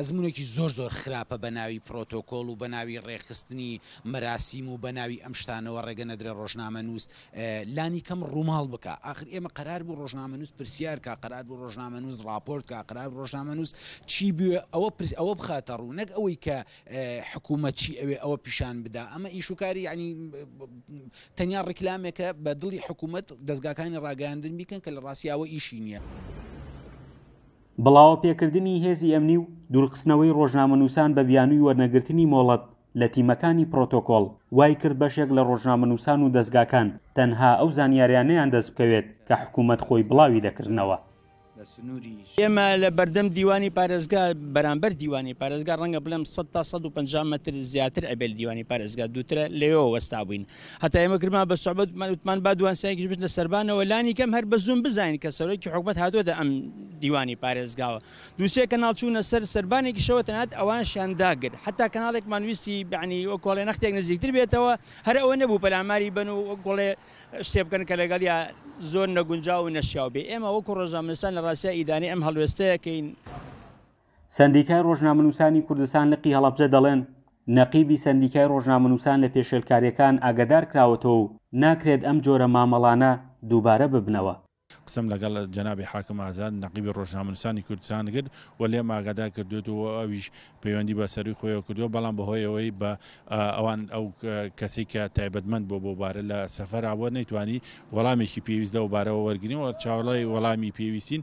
ئەزمونێکی زۆر زۆر خراپە بەناوی پرۆتۆکۆل و بەناوی ڕێکخستنی مەراسیم و بەناوی ئەم شتانەوە ڕێگە نەدرێ ڕۆژنامەنوس لانی کەم ڕوماڵ بکا ئاخر ئێمە قەرار بوو ڕۆژنامەنوس پرسیار کا قەرار بوو ڕۆژنامەنوس ڕاپۆرت کا قەرار بوو ڕۆژنامەنوس چی بوێ ئەوە پرس ئەوە بخاتە ڕوو نەک ئەوەی کە حکومەت چی ئەوێ ئەوە پیشان بدا ئەمە ئیش و کاری یانی تەنیا ڕیکلامێکە بە دڵی حکومەت دەزگاکانی ڕاگەیاندن بیکەن کە لە ڕاستی ئەوە ئیشی نیە. بڵاوەپێکردنی هێزی ئەمنی و دوورخستنەوەی ڕۆژنامەنووسان بە بیانووی وەرنەگرتنی مۆڵەت لە تیمەکانی پرۆتۆکۆڵ، وای کرد بەشێک لە ڕۆژنامەنووسان و دەزگاکان تەنها ئەو زانیاریانەیان دەست بکەوێت کە حکوومەت خۆی بڵاوی دەکردنەوە. ئێمە لە بەردەم دیوانی پارێزگا بەرامبەر دیوانی پارێزگا ڕەنگە بڵێم سەد تا سەد و پەنجا مەتر زیاتر ئەبێت لە دیوانی پارێزگا دوورترە، لەوێوە وەستابووین. هەتا ئێمە کردمان بە سوعبەت وتمان با دوانسایکیش بچنە سەربانەوە لانی کەم هەر بە زووم بزانین کە سەرۆکی حکومت هاتووەتە ئەم دیوانی پارێزگاوە دووسێ کەناڵ چوونە سەر سەربانێکی شەوە تەنات ئەوانشیان داگر حتا کەناڵێکمان ویستی بەعنی وە کۆڵێ نەختێک نزیکتر بێتەوە هەر ئەوە نەبوو پەلاماری بن و گوڵێ شتێ بکەن کە لەگەڵ یا زۆر نەگونجاو و نەشیاو بێ ئێمە وەکو ڕۆژنامەنووسان لە ڕاستای ئیدانەی ئەم هەڵوێستەیەکەین. سەندیکای ڕۆژنامەنووسانی کوردستان لقی هەڵەبجە دەڵێن، نەقیبی سەندیکای ڕۆژنامەنووسان لە پێشێلکارییەکان ئاگادار کراوەتەوە و ناکرێت ئەم جۆرە مامەڵانە دووبارە ببنەوە. قسەم لەگەڵ جەنابی حاکم ئازاد نەقیبی ڕۆژنامەنووسانی کوردستان کرد و لێم ئاگادار کردووەتەوە و ئەویش پەیوەندی بە سەرووی خۆیەوە کردووە، بەڵام بەهۆی ئەوەی بە ئەوان ئەو کەسەی کە تایبەتمەند بووە بەو بارە لە سەفەرا بووە، نەیتوانی وەڵامێکی پێویست لەو بارەوە وەرگرین و چاوەڕێی وەڵامی پێویستین.